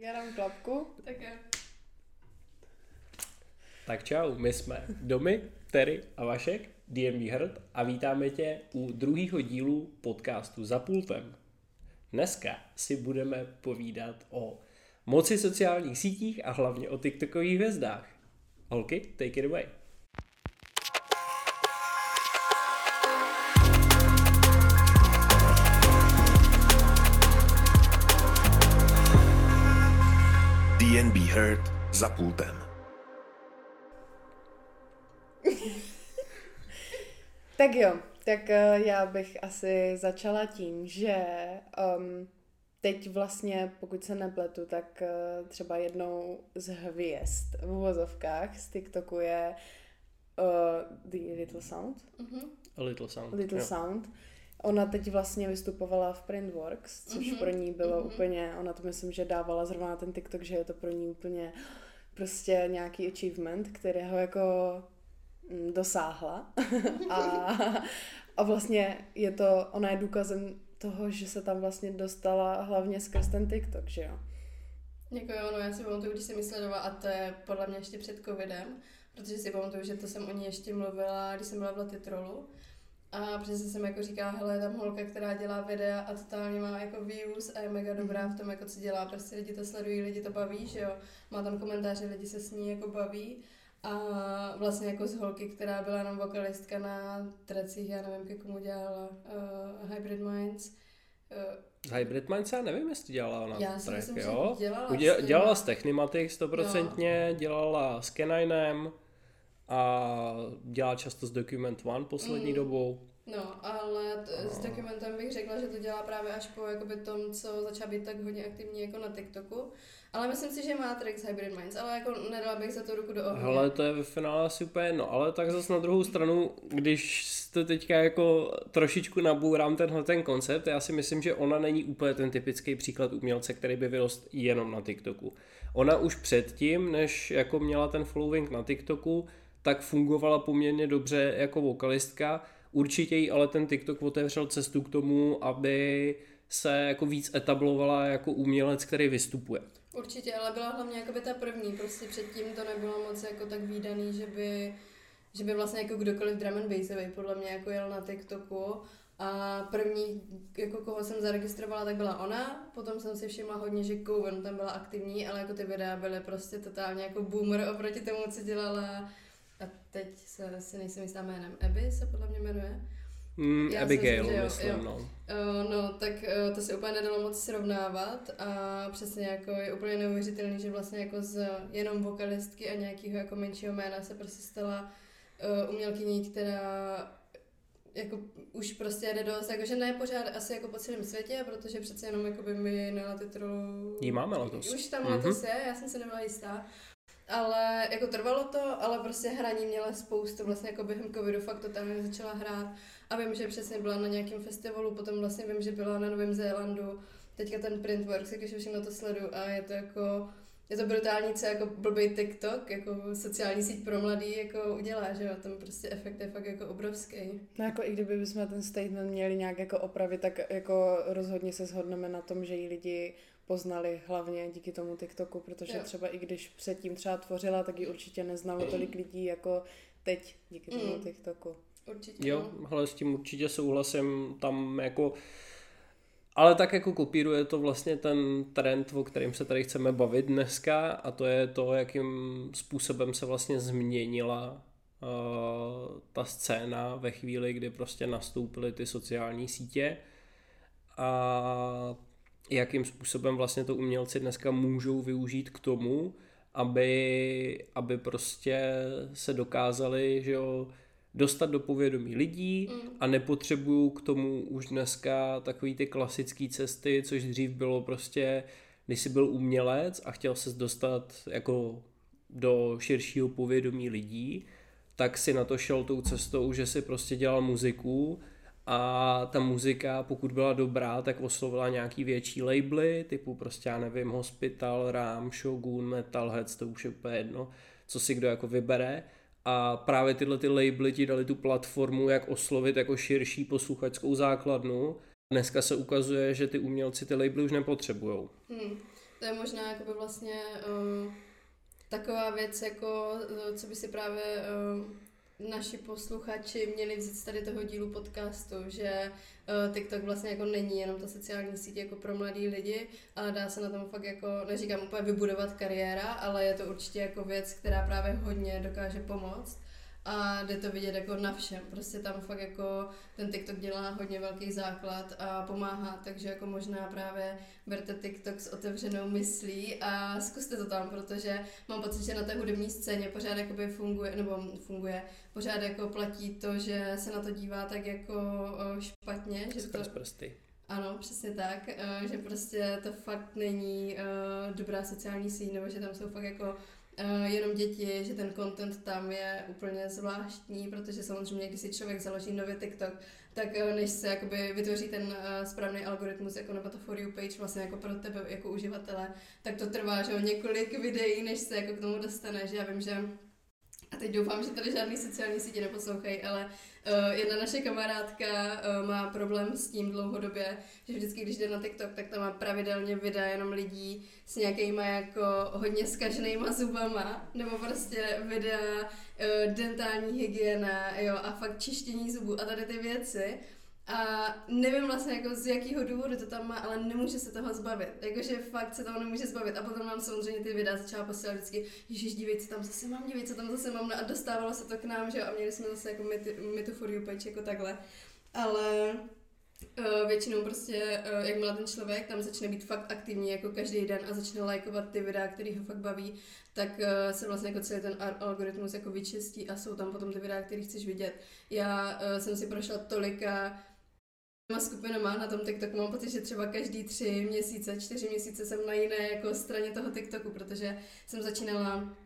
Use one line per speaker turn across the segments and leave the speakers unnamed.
Já dám klapku.
Tak jo.
Tak čau, my jsme Domy, Terry a Vašek, DMB Herd a vítáme tě u druhého dílu podcastu Za pultem. Dneska si budeme povídat o moci sociálních sítích a hlavně o TikTokových hvězdách. Holky, take it away.
DNB Herd za pultem.
Tak jo, tak eh, já bych asi začala tím, že um, teď vlastně, pokud se nepletu, tak uh, třeba jednou z hvězd v uvozovkách z TikToku je uh, The Little Sound.
Mhm.
A Little Sound.
Little
jo.
Sound. Ona teď vlastně vystupovala v Printworks, což
Mhm,
pro ní bylo
mhm.
úplně, ona to myslím, že dávala zrovna na ten TikTok, že je to pro ní úplně prostě nějaký achievement, kterého jako mm, dosáhla. a, a vlastně je to, ona je důkazem toho, že se tam vlastně dostala hlavně skrz ten TikTok, že jo.
Jako jo, no já si pamatuju, když jsem ji sledovala, a to je podle mě ještě před covidem, protože si pamatuju, že to jsem o ní ještě mluvila, když jsem byla v Latitrolu. A přesně jsem jako říkala, hele, je tam holka, která dělá videa a totálně má jako views a je mega dobrá v tom, jako co dělá, prostě lidi to sledují, lidi to baví, že jo. Má tam komentáře, lidi se s ní jako baví. A vlastně jako z holky, která byla jenom vokalistka na trecích, já nevím, ke komu dělala uh, Hybrid Minds. Uh,
Hybrid Minds já nevím, jestli dělala ona
Já si
track,
myslím, že
jo?
dělala
Udě-
s nima.
dělala s Technimatic stoprocentně, dělala s Keninem a dělá často s Document One poslední
Mm.
dobou.
No, ale t- s dokumentem bych řekla, že to dělá právě až po jakoby tom, co začala být tak hodně aktivní jako na TikToku. Ale myslím si, že má Trix Hybrid Minds, ale jako nedala bych za to ruku do ohně.
Hele, to je ve finále asi úplně jedno, ale tak zase na druhou stranu, když to teďka jako trošičku nabourám tenhle ten koncept, já si myslím, že ona není úplně ten typický příklad umělce, který by vyrost jenom na TikToku. Ona už předtím, než jako měla ten following na TikToku, tak fungovala poměrně dobře jako vokalistka. Určitě jí ale ten TikTok otevřel cestu k tomu, aby se jako víc etablovala jako umělec, který vystupuje.
Určitě, ale byla hlavně jakoby ta první, prostě předtím to nebylo moc jako tak výdaný, že by, že by vlastně jako kdokoliv drum and bassový podle mě jako jel na TikToku a první, jako koho jsem zaregistrovala, tak byla ona, potom jsem si všimla hodně, že Coven tam byla aktivní, ale jako ty videa byly prostě totálně jako boomer oproti tomu, co dělala teď se, si nejsem jistá jménem, Abby se podle mě jmenuje.
Mm,
Já
Abigail,
myslím, jo,
myslím,
jo.
no.
Uh, no, tak uh, to se úplně nedalo moc srovnávat a přesně jako je úplně neuvěřitelný, že vlastně jako z jenom vokalistky a nějakého jako menšího jména se prostě stala uh, umělkyní, která jako už prostě jede dost, jakože ne pořád asi jako po celém světě, protože přece jenom jako by my na Latitrolu...
Jí máme letos.
Už tam
Mhm.
letos je, já jsem se nebyla jistá. Ale jako trvalo to, ale prostě hraní měla spoustu, vlastně jako během covidu fakt totálně začala hrát. A vím, že přesně byla na nějakém festivalu, potom vlastně vím, že byla na Novém Zélandu, teďka ten Printworks, jakože všechno to sledu a je to jako, je to brutální, co jako blbý TikTok, jako sociální síť pro mladý, jako udělá, že jo, ten prostě efekt je fakt jako obrovský.
No jako i kdyby bychom ten statement měli nějak jako opravit, tak jako rozhodně se shodneme na tom, že ji lidi poznali hlavně díky tomu TikToku, protože
Jo.
třeba i když předtím třeba tvořila, tak ji určitě neznalo tolik lidí jako teď díky tomu
Mm.
TikToku.
Určitě.
Jo, hele, s tím určitě souhlasím, tam jako ale tak jako kopíruje to vlastně ten trend, o kterým se tady chceme bavit dneska a to je to, jakým způsobem se vlastně změnila uh, ta scéna ve chvíli, kdy prostě nastoupily ty sociální sítě a jakým způsobem vlastně to umělci dneska můžou využít k tomu, aby, aby prostě se dokázali, že jo, dostat do povědomí lidí
Mm.
a nepotřebují k tomu už dneska takový ty klasické cesty, což dřív bylo prostě, když jsi byl umělec a chtěl se dostat jako do širšího povědomí lidí, tak si na to šel tou cestou, že si prostě dělal muziku a ta muzika, pokud byla dobrá, tak oslovila nějaký větší labely, typu prostě, já nevím, Hospital, Ram, Shogun, Metalheads, to už je úplně jedno, co si kdo jako vybere. A právě tyhle ty labely ti dali tu platformu, jak oslovit jako širší posluchačskou základnu. Dneska se ukazuje, že ty umělci ty labely už nepotřebujou.
Hmm. To je možná jakoby vlastně uh, taková věc, jako uh, co by si právě uh, naši posluchači měli vzít z tady toho dílu podcastu, že uh, TikTok vlastně jako není jenom ta sociální síť jako pro mladý lidi, ale dá se na tom fakt jako, neříkám úplně vybudovat kariéra, ale je to určitě jako věc, která právě hodně dokáže pomoct a jde to vidět jako na všem. Prostě tam fakt jako ten TikTok dělá hodně velký základ a pomáhá, takže jako možná právě berte TikTok s otevřenou myslí a zkuste to tam, protože mám pocit, že na té hudební scéně pořád jakoby funguje, nebo funguje, pořád jako platí to, že se na to dívá tak jako špatně. Že
to, prsty.
Ano, přesně tak, že prostě to fakt není dobrá sociální síť, nebo že tam jsou fakt jako uh, jenom děti, že ten content tam je úplně zvláštní, protože samozřejmě, když si člověk založí nový TikTok, tak uh, než se jakoby vytvoří ten uh, správný algoritmus, jako to for you page vlastně jako pro tebe jako uživatele, tak to trvá, že několik videí, než se jako k tomu dostane, že já vím, že a teď doufám, že tady žádný sociální sítě neposlouchají, ale uh, jedna naše kamarádka uh, má problém s tím dlouhodobě, že vždycky, když jde na TikTok, tak tam má pravidelně videa jenom lidí s nějakýma jako hodně skaženýma zubama, nebo prostě videa uh, dentální hygiena, jo, a fakt čištění zubů a tady ty věci. A nevím vlastně jako z jakého důvodu to tam má, ale nemůže se toho zbavit. Jakože fakt se toho nemůže zbavit. A potom mám samozřejmě ty videa začala posílat vždycky, Ježíš, dívej, co tam zase mám, dívej, co tam zase mám. No a dostávalo se to k nám, že a měli jsme zase jako my, tu for you page jako takhle. Ale Uh, většinou prostě, uh, jakmile ten člověk tam začne být fakt aktivní jako každý den a začne lajkovat ty videa, který ho fakt baví, tak uh, se vlastně jako celý ten algoritmus jako vyčistí a jsou tam potom ty videa, které chceš vidět. Já jsem si prošla tolika skupinama na tom TikToku. Mám pocit, že třeba každý tři měsíce, čtyři měsíce jsem na jiné jako straně toho TikToku, protože jsem začínala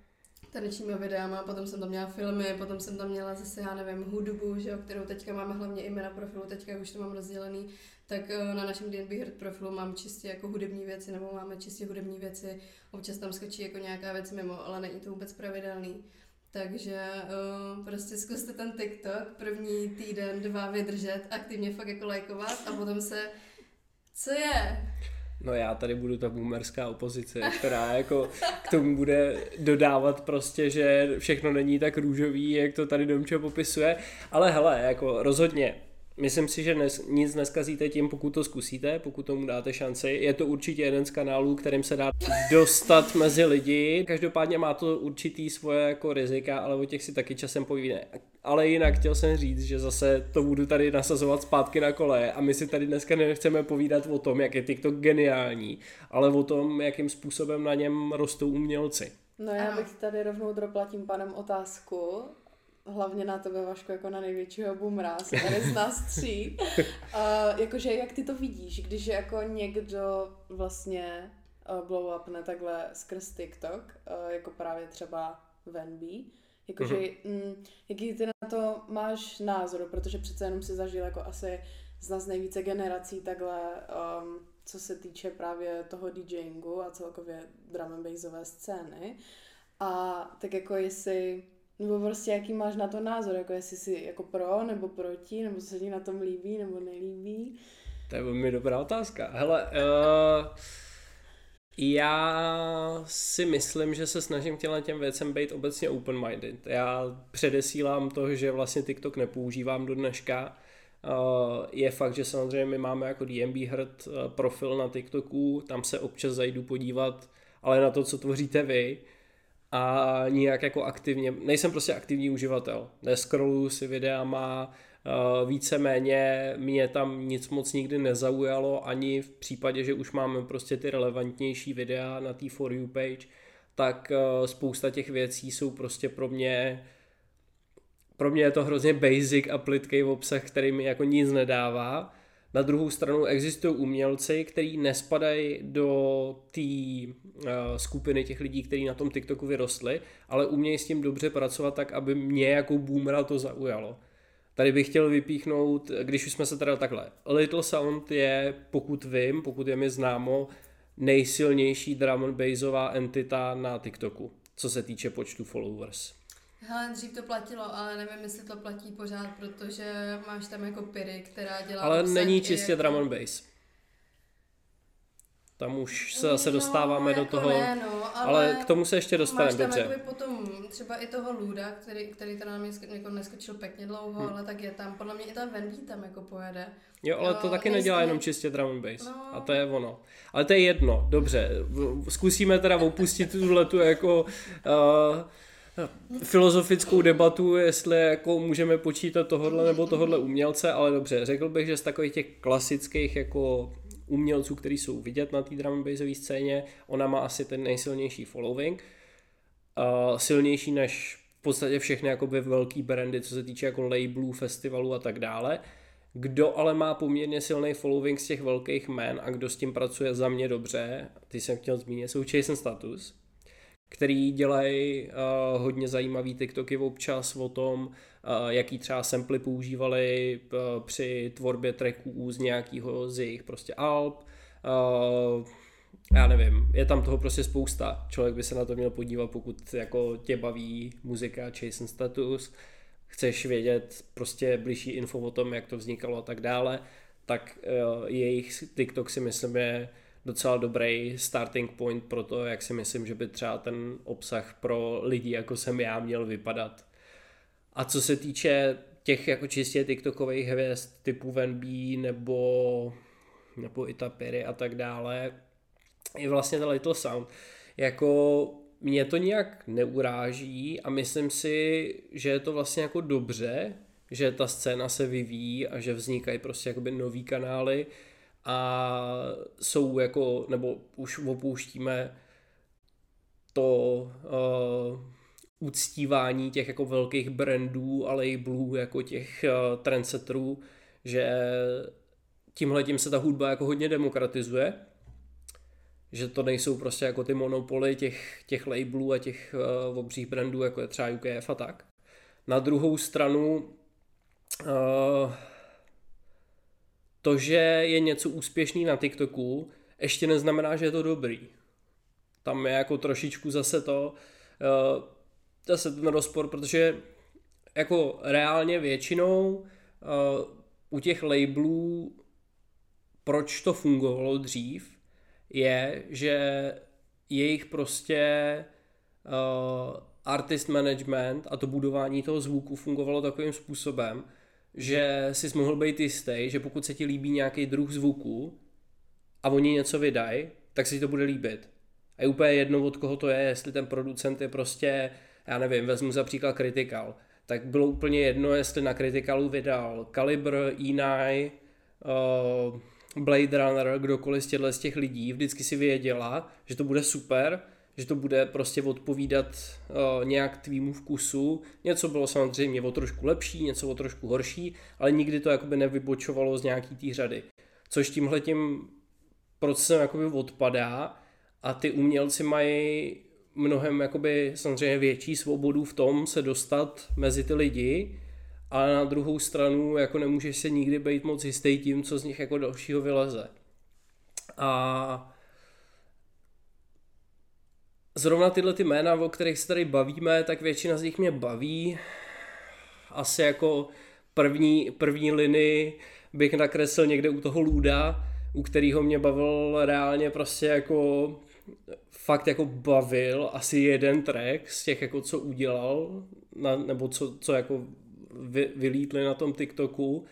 tanečními videama, potom jsem tam měla filmy, potom jsem tam měla zase, já nevím, hudbu, že kterou teďka máme hlavně i na profilu, teďka už to mám rozdělený, tak eh, na našem DNB Heart profilu mám čistě jako hudební věci, nebo máme čistě hudební věci, občas tam skočí jako nějaká věc mimo, ale není to vůbec pravidelný. Takže uh, prostě zkuste ten TikTok první týden, dva vydržet, aktivně fakt jako lajkovat a potom se... Co je?
No já tady budu ta boomerská opozice, která jako k tomu bude dodávat prostě, že všechno není tak růžový, jak to tady Domčo popisuje, ale hele, jako rozhodně Myslím si, že nes, nic neskazíte tím, pokud to zkusíte, pokud tomu dáte šanci. Je to určitě jeden z kanálů, kterým se dá dostat mezi lidi. Každopádně má to určitý svoje jako rizika, ale o těch si taky časem povíde. Ale jinak chtěl jsem říct, že zase to budu tady nasazovat zpátky na kole a my si tady dneska nechceme povídat o tom, jak je TikTok geniální, ale o tom, jakým způsobem na něm rostou umělci.
No já bych tady rovnou dropla tím panem otázku, hlavně na tebe, Vašku, jako na největšího boomra, tady z nás tří. Uh, jakože jak ty to vidíš, když jako někdo vlastně uh, blow up ne takhle skrz TikTok, uh, jako právě třeba Venby, jakože mm, jaký ty na to máš názor, protože přece jenom si zažil jako asi z nás nejvíce generací takhle, um, co se týče právě toho DJingu a celkově drum and bassové scény. A tak jako jestli nebo prostě jaký máš na to názor, jako jestli si jako pro nebo proti, nebo co se ti na tom líbí nebo nelíbí?
To je velmi dobrá otázka. Hele, uh, já si myslím, že se snažím těmhle těm věcem být obecně open-minded. Já předesílám to, že vlastně TikTok nepoužívám do dneška. Uh, je fakt, že samozřejmě my máme jako DMB Herd uh, profil na TikToku, tam se občas zajdu podívat, ale na to, co tvoříte vy, a nijak jako aktivně, nejsem prostě aktivní uživatel, neskroluju si videa, má uh, víceméně mě tam nic moc nikdy nezaujalo, ani v případě, že už máme prostě ty relevantnější videa na té For You page, tak uh, spousta těch věcí jsou prostě pro mě pro mě je to hrozně basic a plitký obsah, který mi jako nic nedává na druhou stranu existují umělci, kteří nespadají do té uh, skupiny těch lidí, kteří na tom TikToku vyrostli, ale umějí s tím dobře pracovat tak, aby mě jako boomera to zaujalo. Tady bych chtěl vypíchnout, když už jsme se teda takhle. Little Sound je, pokud vím, pokud je mi známo, nejsilnější drum and bassová entita na TikToku, co se týče počtu followers.
Hele, dřív to platilo, ale nevím, jestli to platí pořád, protože máš tam jako Piry, která dělá
Ale není čistě drum and bass. Tam už se zase dostáváme
no,
do
jako
toho,
ne, no, ale,
ale k tomu se ještě dostaneme,
máš tam
dobře.
potom třeba i toho Luda, který, který mě sk- jako neskočil pěkně dlouho,
Hmm.
ale tak je tam, podle mě i ta Venby tam jako pojede.
Jo, ale to
Jo,
taky
nejsem-
nedělá jenom čistě drum and bass.
No.
A to je ono. Ale to je jedno, dobře. Zkusíme teda opustit tuhle tu jako uh, filozofickou debatu, jestli jako můžeme počítat tohodle nebo tohodle umělce, ale dobře, řekl bych, že z takových těch klasických jako umělců, který jsou vidět na té drum and bassové scéně, ona má asi ten nejsilnější following. Uh, silnější než v podstatě všechny jakoby velký brandy, co se týče jako labelů, festivalů a tak dále. Kdo ale má poměrně silný following z těch velkých men a kdo s tím pracuje za mě dobře, ty jsem chtěl zmínit, jsou Jason Status, který dělají uh, hodně zajímavý TikToky občas o tom, uh, jaký třeba samply používali uh, při tvorbě tracků z nějakého z jejich prostě alb. Uh, já nevím, je tam toho prostě spousta. Člověk by se na to měl podívat, pokud jako tě baví muzika Jason Status, chceš vědět prostě blížší info o tom, jak to vznikalo a tak dále, tak uh, jejich TikTok si myslím je docela dobrý starting point pro to, jak si myslím, že by třeba ten obsah pro lidi, jako jsem já, měl vypadat. A co se týče těch jako čistě TikTokových hvězd typu Van B nebo, nebo Itapiry a tak dále, je vlastně ten Little Sound. Jako mě to nějak neuráží a myslím si, že je to vlastně jako dobře, že ta scéna se vyvíjí a že vznikají prostě jakoby nový kanály a jsou jako, nebo už opouštíme to uh, uctívání těch jako velkých brandů a labelů jako těch uh, trendsetterů, že tímhle tím se ta hudba jako hodně demokratizuje, že to nejsou prostě jako ty monopoly těch, těch labelů a těch uh, obřích brandů, jako je třeba UKF a tak. Na druhou stranu uh, to, že je něco úspěšný na TikToku, ještě neznamená, že je to dobrý. Tam je jako trošičku zase to, uh, zase ten rozpor, protože jako reálně většinou uh, u těch labelů, proč to fungovalo dřív, je, že jejich prostě uh, artist management a to budování toho zvuku fungovalo takovým způsobem, že si mohl být jistý, že pokud se ti líbí nějaký druh zvuku a oni něco vydají, tak si to bude líbit. A je úplně jedno, od koho to je, jestli ten producent je prostě, já nevím, vezmu za příklad Critical, tak bylo úplně jedno, jestli na Criticalu vydal Caliber, E9, uh, Blade Runner, kdokoliv z těchto z těch lidí, vždycky si věděla, že to bude super, že to bude prostě odpovídat uh, nějak tvýmu vkusu. Něco bylo samozřejmě o trošku lepší, něco o trošku horší, ale nikdy to jakoby nevybočovalo z nějaký té řady. Což tímhle tím procesem jakoby odpadá a ty umělci mají mnohem jakoby samozřejmě větší svobodu v tom se dostat mezi ty lidi, ale na druhou stranu jako nemůžeš se nikdy být moc jistý tím, co z nich jako dalšího vyleze. A zrovna tyhle ty jména, o kterých se tady bavíme, tak většina z nich mě baví. Asi jako první, první linii bych nakreslil někde u toho Luda, u kterého mě bavil reálně prostě jako fakt jako bavil asi jeden track z těch jako co udělal, na, nebo co, co jako vy, vylítli na tom TikToku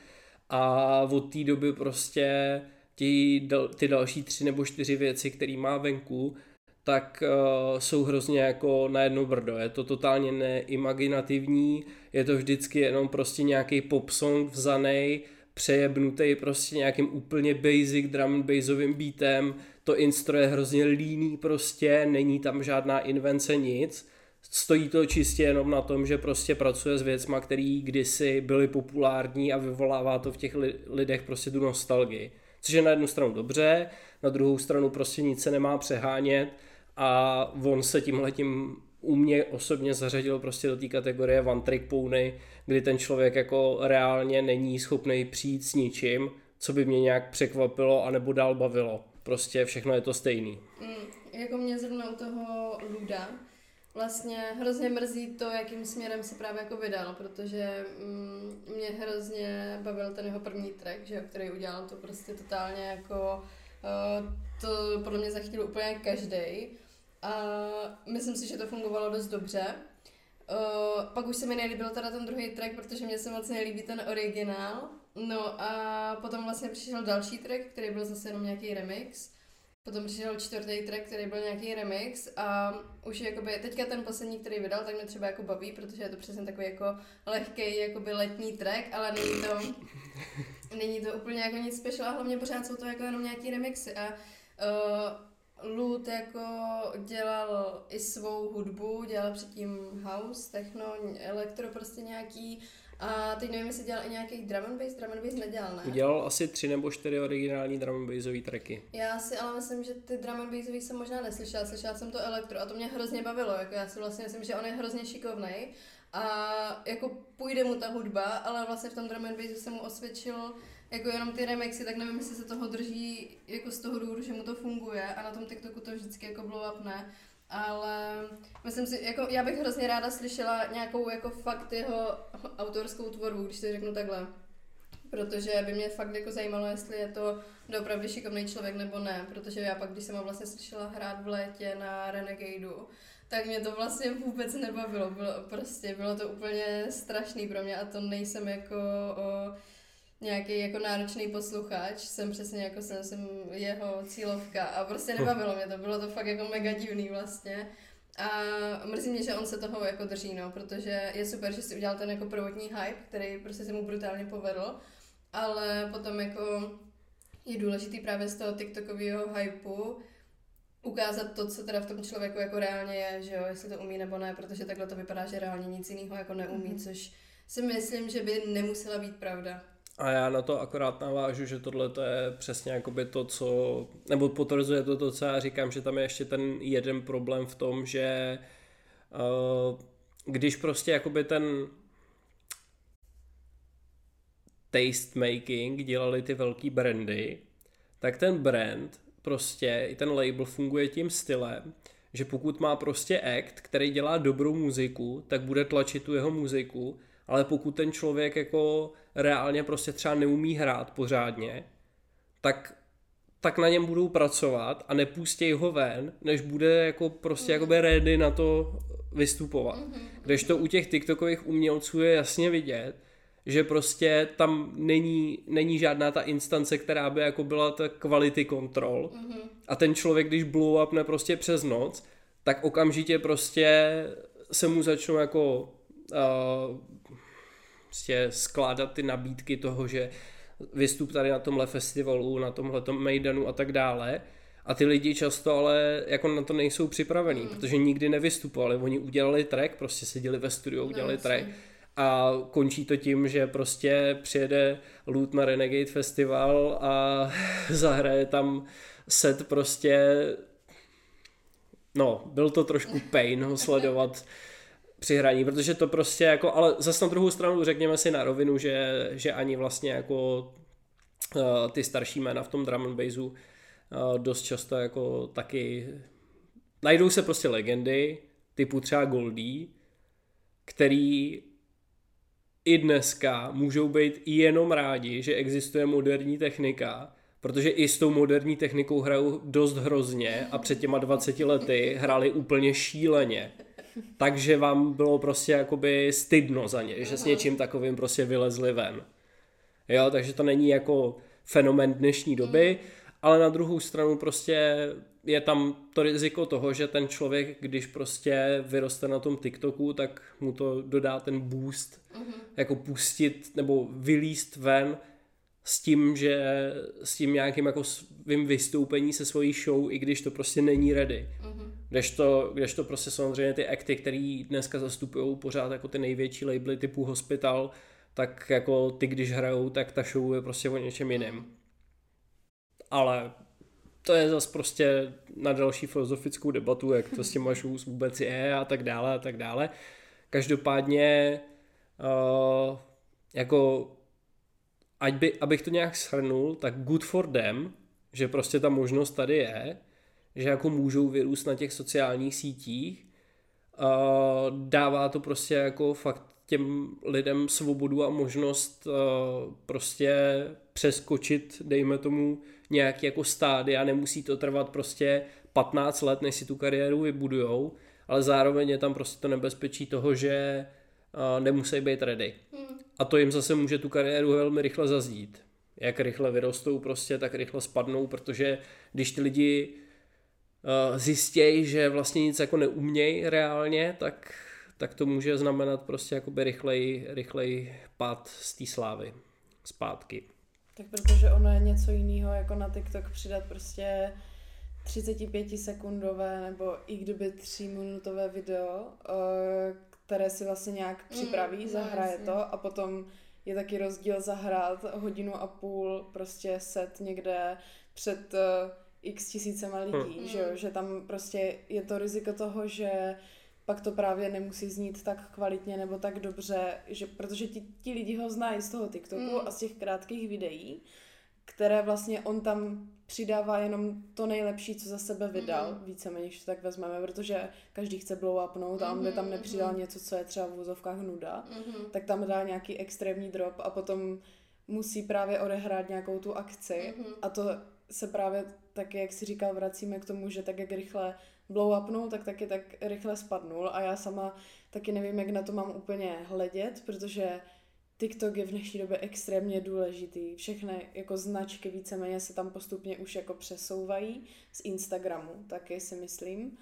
a od té doby prostě ty, ty další tři nebo čtyři věci, které má venku, tak uh, jsou hrozně jako na jedno brdo. Je to totálně neimaginativní, je to vždycky jenom prostě nějaký pop song vzanej, přejebnutý prostě nějakým úplně basic drum and bassovým beatem, to instro je hrozně líný prostě, není tam žádná invence, nic. Stojí to čistě jenom na tom, že prostě pracuje s věcma, které kdysi byly populární a vyvolává to v těch lidech prostě tu nostalgii. Což je na jednu stranu dobře, na druhou stranu prostě nic se nemá přehánět a on se tímhletím u mě osobně zařadil prostě do té kategorie one trick pony, kdy ten člověk jako reálně není schopný přijít s ničím, co by mě nějak překvapilo anebo dál bavilo. Prostě všechno je to stejný.
Mm, jako mě zrovna u toho Luda, vlastně hrozně mrzí to, jakým směrem se právě jako vydal, protože mm, mě hrozně bavil ten jeho první track, že, který udělal to prostě totálně jako Uh, to podle mě zachytil úplně každý. A myslím si, že to fungovalo dost dobře. Uh, pak už se mi nelíbil teda ten druhý track, protože mě se moc nelíbí ten originál. No a potom vlastně přišel další track, který byl zase jenom nějaký remix. Potom přišel čtvrtý track, který byl nějaký remix a už jakoby, teďka ten poslední, který vydal, tak mě třeba jako baví, protože je to přesně takový jako lehký jakoby letní track, ale není to, není to úplně jako nic special a hlavně pořád jsou to jako jenom nějaký remixy a uh, Lut jako dělal i svou hudbu, dělal předtím house, techno, elektro, prostě nějaký a teď nevím, jestli dělal i nějaký drum and bass, drum and bass nedělal, ne?
Udělal asi tři nebo čtyři originální drum and bassové tracky.
Já si ale myslím, že ty drum and bassový jsem možná neslyšela, slyšela jsem to elektro a to mě hrozně bavilo, jako já si vlastně myslím, že on je hrozně šikovný a jako půjde mu ta hudba, ale vlastně v tom drum and bassu se mu osvědčil jako jenom ty remixy, tak nevím, jestli se toho drží jako z toho důvodu, že mu to funguje na tom TikToku to vždycky jako blow up ne, ale myslím si, jako já bych hrozně ráda slyšela nějakou jako fakt jeho autorskou tvorbu, když to řeknu takhle. Protože by mě fakt jako zajímalo, jestli je to doopravdy šikovný člověk nebo ne, protože já pak, když jsem ho vlastně slyšela hrát v létě na Renegadeu, tak mě to vlastně vůbec nebavilo, bylo, prostě bylo to úplně strašný pro mě a to nejsem jako o, nějaký jako náročný posluchač, jsem přesně jako jsem, jsem jeho cílovka a prostě nebavilo mě to, bylo to fakt jako mega divný vlastně. A mrzí mě, že on se toho jako drží, no, protože je super, že si udělal ten jako prvotní hype, který prostě se mu brutálně povedl, ale potom jako je důležitý právě z toho TikTokového hypeu ukázat to, co teda v tom člověku jako reálně je, že jo, jestli to umí nebo ne, protože takhle to vypadá, že reálně nic jiného jako neumí, mm-hmm. což si myslím, že by nemusela být pravda.
A já na to akorát navážu, že tohle to je přesně jakoby to, co, nebo potvrzuje to, to, co já říkám, že tam je ještě ten jeden problém v tom, že uh, když prostě jakoby ten taste making dělali ty velký brandy, tak ten brand prostě, i ten label funguje tím stylem, že pokud má prostě act, který dělá dobrou muziku, tak bude tlačit tu jeho muziku, ale pokud ten člověk jako reálně prostě třeba neumí hrát pořádně, tak, tak na něm budou pracovat a nepustí ho ven, než bude jako prostě mm. jakoby ready na to vystupovat. Mm-hmm. Když to u těch TikTokových umělců je jasně vidět, že prostě tam není, není žádná ta instance, která by jako byla ta quality control mm-hmm. a ten člověk, když blow upne prostě přes noc, tak okamžitě prostě se mu začnou jako uh, prostě skládat ty nabídky toho, že vystup tady na tomhle festivalu, na tomhle Maidanu a tak dále. A ty lidi často ale jako na to nejsou připravení, mm. protože nikdy nevystupovali. Oni udělali track, prostě seděli ve studiu, udělali no, track a končí to tím, že prostě přijede Loot na Renegade Festival a zahraje tam set prostě no, byl to trošku pain ho sledovat při hraní, protože to prostě jako, ale zase na druhou stranu řekněme si na rovinu, že, že ani vlastně jako uh, ty starší jména v tom drum and bassu uh, dost často jako taky najdou se prostě legendy typu třeba Goldie, který i dneska můžou být jenom rádi, že existuje moderní technika, protože i s tou moderní technikou hrajou dost hrozně a před těma 20 lety hráli úplně šíleně takže vám bylo prostě jakoby stydno za ně, že s něčím takovým prostě vylezli ven. Jo, takže to není jako fenomen dnešní doby, ale na druhou stranu prostě je tam to riziko toho, že ten člověk, když prostě vyroste na tom TikToku, tak mu to dodá ten boost, uh-huh. jako pustit nebo vylíst ven s tím, že s tím nějakým jako svým vystoupení se svojí show, i když to prostě není ready. Uh-huh. Kdežto, kdežto prostě samozřejmě ty akty, které dneska zastupují pořád jako ty největší labely typu Hospital, tak jako ty, když hrajou, tak ta show je prostě o něčem jiném. Ale to je zase prostě na další filozofickou debatu, jak to s těma shows vůbec je a tak dále a tak dále. Každopádně uh, jako ať by, abych to nějak shrnul, tak good for them, že prostě ta možnost tady je, že jako můžou vyrůst na těch sociálních sítích, dává to prostě jako fakt těm lidem svobodu a možnost prostě přeskočit, dejme tomu, nějaký jako stády a nemusí to trvat prostě 15 let, než si tu kariéru vybudujou, ale zároveň je tam prostě to nebezpečí toho, že nemusí být ready.
Hmm.
A to jim zase může tu kariéru velmi rychle zazdít. Jak rychle vyrostou prostě, tak rychle spadnou, protože když ty lidi uh, zjistějí, že vlastně nic jako neumějí reálně, tak, tak to může znamenat prostě jakoby rychlej, rychlej pád z té slávy zpátky.
Tak protože ono je něco jiného, jako na TikTok přidat prostě 35 sekundové nebo i kdyby 3 minutové video, eh, které si vlastně nějak připraví,
Mm, no,
zahraje
jasně.
to a potom je taky rozdíl zahrát hodinu a půl prostě set někde před eh, x tisícema lidí,
Hmm.
že jo, že tam prostě je to riziko toho, že pak to právě nemusí znít tak kvalitně nebo tak dobře, že, protože ti, ti lidi ho znají z toho TikToku
Mm.
a z těch krátkých videí, které vlastně on tam přidává jenom to nejlepší, co za sebe vydal,
Mhm.
víceméně, když to tak vezmeme, protože každý chce blow upnout a on by tam
Mhm,
nepřidal
mhm.
něco, co je třeba v úzovkách nuda,
Mhm.
tak tam dá nějaký extrémní drop a potom musí právě odehrát nějakou tu akci
Mhm.
a to se právě taky, jak si říkal, vracíme k tomu, že tak jak rychle blow upnul, tak taky tak rychle spadnul a já sama taky nevím, jak na to mám úplně hledět, protože TikTok je v dnešní době extrémně důležitý. Všechny jako značky víceméně se tam postupně už jako přesouvají z Instagramu, taky si myslím.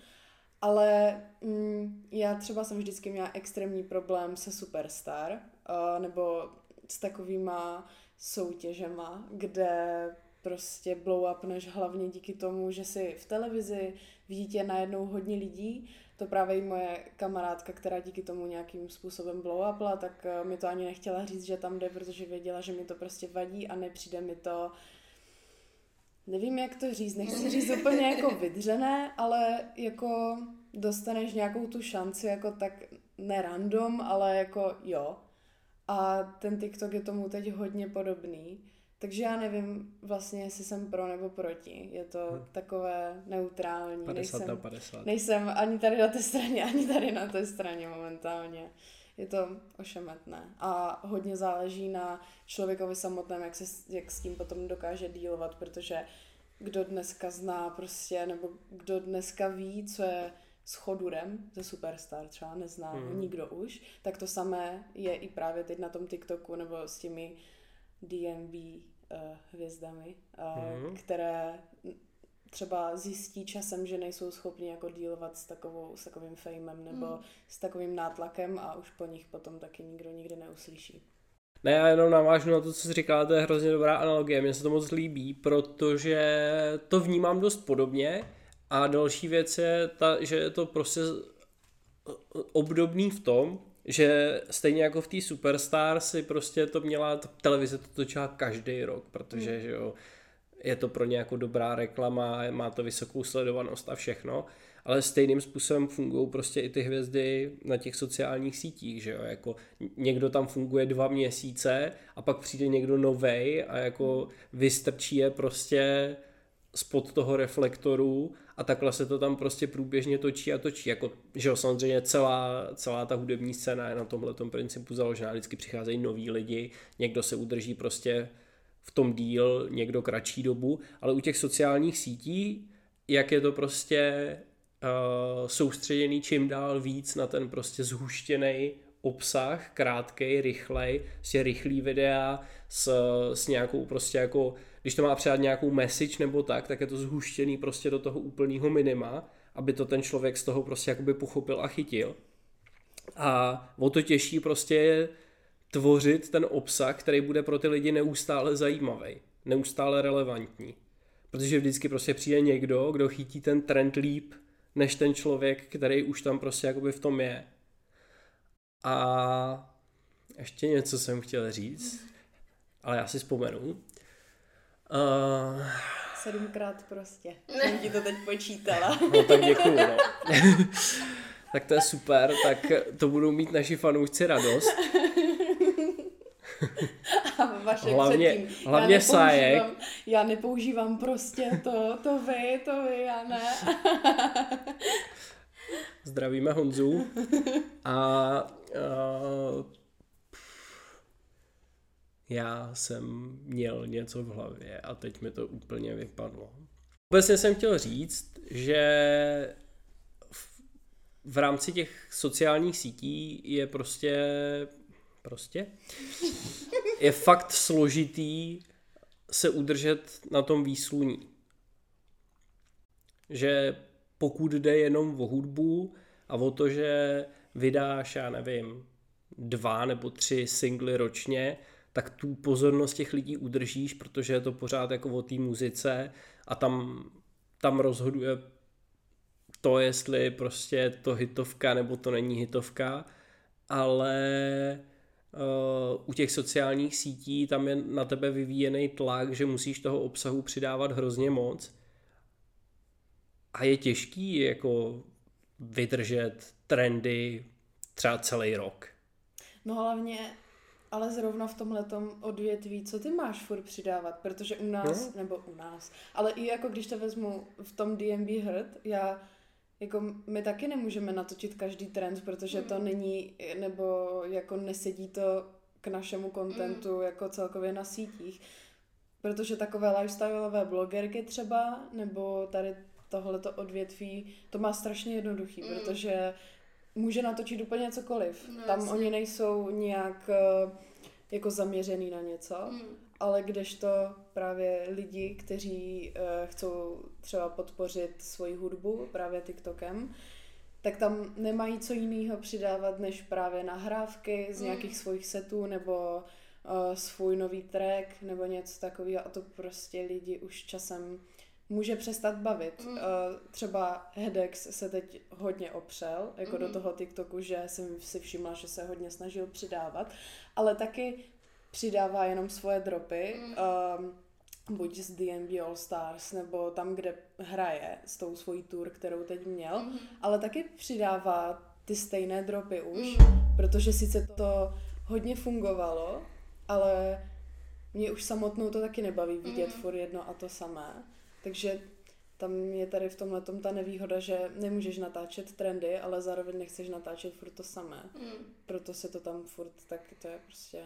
Ale mm, já třeba jsem vždycky měla extrémní problém se Superstar, uh, nebo s takovýma soutěžema, kde prostě blow upneš hlavně díky tomu, že si v televizi vidíte najednou hodně lidí. To právě i moje kamarádka, která díky tomu nějakým způsobem blow upla, tak eh, mi to ani nechtěla říct, že tam jde, protože věděla, že mi to prostě vadí a nepřijde mi to nevím, jak to říct, nechci říct úplně jako vydřené, ale jako dostaneš nějakou tu šanci jako tak ne random, ale jako jo. A ten TikTok je tomu teď hodně podobný. Takže já nevím vlastně, jestli jsem pro nebo proti. Je to
Hmm.
takové neutrální.
50 na
nejsem,
50.
nejsem ani tady na té straně, ani tady na té straně momentálně. Je to ošemetné. A hodně záleží na člověkovi samotném, jak, se, jak s tím potom dokáže dílovat, protože kdo dneska zná prostě, nebo kdo dneska ví, co je s chodurem ze Superstar, třeba nezná ho
Mhm.
nikdo už, tak to samé je i právě teď na tom TikToku nebo s těmi DMV hvězdami, uh,
Mhm.
které třeba zjistí časem, že nejsou schopni jako dílovat s, takovou, s takovým fejmem nebo
Mhm.
s takovým nátlakem a už po nich potom taky nikdo nikdy neuslyší.
Ne, já jenom navážu na to, co jsi říkala, to je hrozně dobrá analogie, mně se to moc líbí, protože to vnímám dost podobně a další věc je ta, že je to prostě obdobný v tom, že stejně jako v té Superstar si prostě to měla, televize to točila každý rok, protože
Hmm.
že jo, je to pro ně jako dobrá reklama, má to vysokou sledovanost a všechno, ale stejným způsobem fungují prostě i ty hvězdy na těch sociálních sítích, že jo, jako někdo tam funguje dva měsíce a pak přijde někdo novej a jako vystrčí je prostě spod toho reflektoru a takhle se to tam prostě průběžně točí a točí. Jako, že jo, samozřejmě celá, celá ta hudební scéna je na tomhle principu založená. Vždycky přicházejí noví lidi, někdo se udrží prostě v tom díl, někdo kratší dobu, ale u těch sociálních sítí, jak je to prostě uh, soustředěný čím dál víc na ten prostě zhuštěný obsah, krátkej, rychlej, prostě rychlý videa s, s nějakou prostě jako, když to má předat nějakou message nebo tak, tak je to zhuštěný prostě do toho úplného minima, aby to ten člověk z toho prostě jakoby pochopil a chytil. A o to těžší prostě je tvořit ten obsah, který bude pro ty lidi neustále zajímavý, neustále relevantní. Protože vždycky prostě přijde někdo, kdo chytí ten trend líp, než ten člověk, který už tam prostě jakoby v tom je. A ještě něco jsem chtěl říct, ale já si vzpomenu. Uh,
Sedmkrát prostě. Jsem ti to teď počítala.
no tak děkuju, no. tak to je super, tak to budou mít naši fanoušci radost.
A vaše
Hlavně-
předtím.
hlavně
já
Sájek.
nepoužívám- Já nepoužívám prostě to, to vy, to vy, já ne.
Zdravíme Honzu. A uh, já jsem měl něco v hlavě a teď mi to úplně vypadlo. Obecně jsem chtěl říct, že v, v rámci těch sociálních sítí je prostě prostě je fakt složitý se udržet na tom výsluní. Že pokud jde jenom o hudbu a o to, že vydáš, já nevím, dva nebo tři singly ročně, tak tu pozornost těch lidí udržíš, protože je to pořád jako o té muzice a tam, tam rozhoduje to, jestli prostě je to hitovka nebo to není hitovka, ale uh, u těch sociálních sítí tam je na tebe vyvíjený tlak, že musíš toho obsahu přidávat hrozně moc a je těžký jako vydržet trendy třeba celý rok.
No hlavně, ale zrovna v tomhle odvětví, co ty máš furt přidávat, protože u nás, no. nebo u nás, ale i jako když to vezmu v tom DMB Hurt, já jako my taky nemůžeme natočit každý trend, protože to mm. není, nebo jako nesedí to k našemu kontentu mm. jako celkově na sítích. Protože takové lifestyleové blogerky třeba, nebo tady tohleto odvětví, to má strašně jednoduchý, mm. protože může natočit úplně cokoliv. No, Tam jasně. oni nejsou nějak eh, jako zaměřený na něco, mm. ale kdežto právě lidi, kteří uh, chcou třeba podpořit svoji hudbu právě TikTokem, tak tam nemají co jiného přidávat, než právě nahrávky z mm. nějakých svých setů nebo uh, svůj nový track nebo něco takového a to prostě lidi už časem může přestat bavit. Mm. Uh, třeba Hedex se teď hodně opřel, jako mm. do toho TikToku, že jsem si všimla, že se hodně snažil přidávat, ale taky přidává jenom svoje dropy, mm. um, buď z DNB All Stars, nebo tam, kde hraje s tou svojí tour, kterou teď měl, mm. ale taky přidává ty stejné dropy už, mm. protože sice to hodně fungovalo, ale mě už samotnou to taky nebaví vidět mm. furt jedno a to samé. Takže tam je tady v tomhle ta nevýhoda, že nemůžeš natáčet trendy, ale zároveň nechceš natáčet furt to samé. Mm. Proto se to tam furt, tak to je prostě...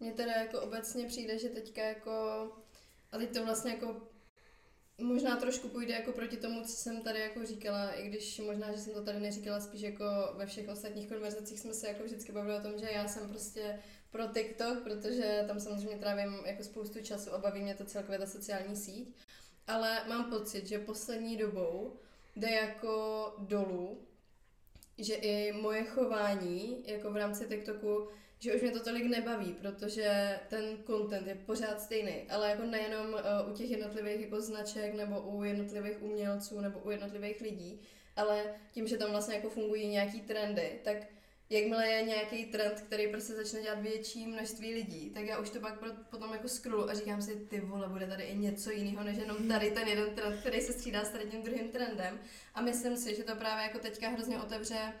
Mně teda jako obecně přijde, že teďka jako, a teď to vlastně jako možná trošku půjde jako proti tomu, co jsem tady jako říkala, i když možná, že jsem to tady neříkala, spíš jako ve všech ostatních konverzacích jsme se jako vždycky bavili o tom, že já jsem prostě pro TikTok, protože tam samozřejmě trávím jako spoustu času a baví mě to celkově ta sociální síť ale mám pocit, že poslední dobou jde jako dolů, že i moje chování, jako v rámci TikToku, že už mě to tolik nebaví, protože ten content je pořád stejný, ale jako nejenom uh, u těch jednotlivých jako značek nebo u jednotlivých umělců nebo u jednotlivých lidí, ale tím, že tam vlastně jako fungují nějaký trendy, tak jakmile je nějaký trend, který prostě začne dělat větší množství lidí, tak já už to pak potom jako scrollu a říkám si, ty vole, bude tady i něco jiného, než jenom tady ten jeden trend, který se střídá s tady tím druhým trendem. A myslím si, že to právě jako teďka hrozně otevře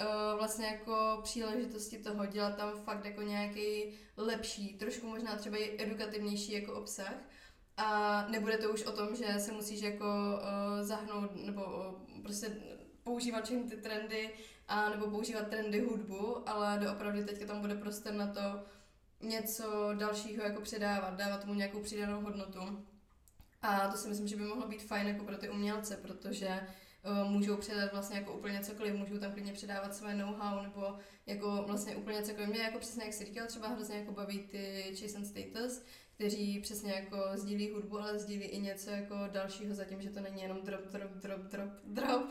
uh, vlastně jako příležitosti toho dělat tam fakt jako nějaký lepší, trošku možná třeba i edukativnější jako obsah. A nebude to už o tom, že se musíš jako uh, zahnout nebo uh, prostě používat všechny ty trendy a nebo používat trendy hudbu, ale doopravdy teďka tam bude prostor na to něco dalšího jako předávat, dávat tomu nějakou přidanou hodnotu. A to si myslím, že by mohlo být fajn jako pro ty umělce, protože uh, můžou předat vlastně jako úplně cokoliv, můžou tam klidně předávat své know-how nebo jako vlastně úplně cokoliv. Mě jako přesně jak si říkal, třeba hrozně jako baví ty Chase and Status, kteří přesně jako sdílí hudbu, ale sdílí i něco jako dalšího zatím, že to není jenom drop, drop, drop, drop, drop,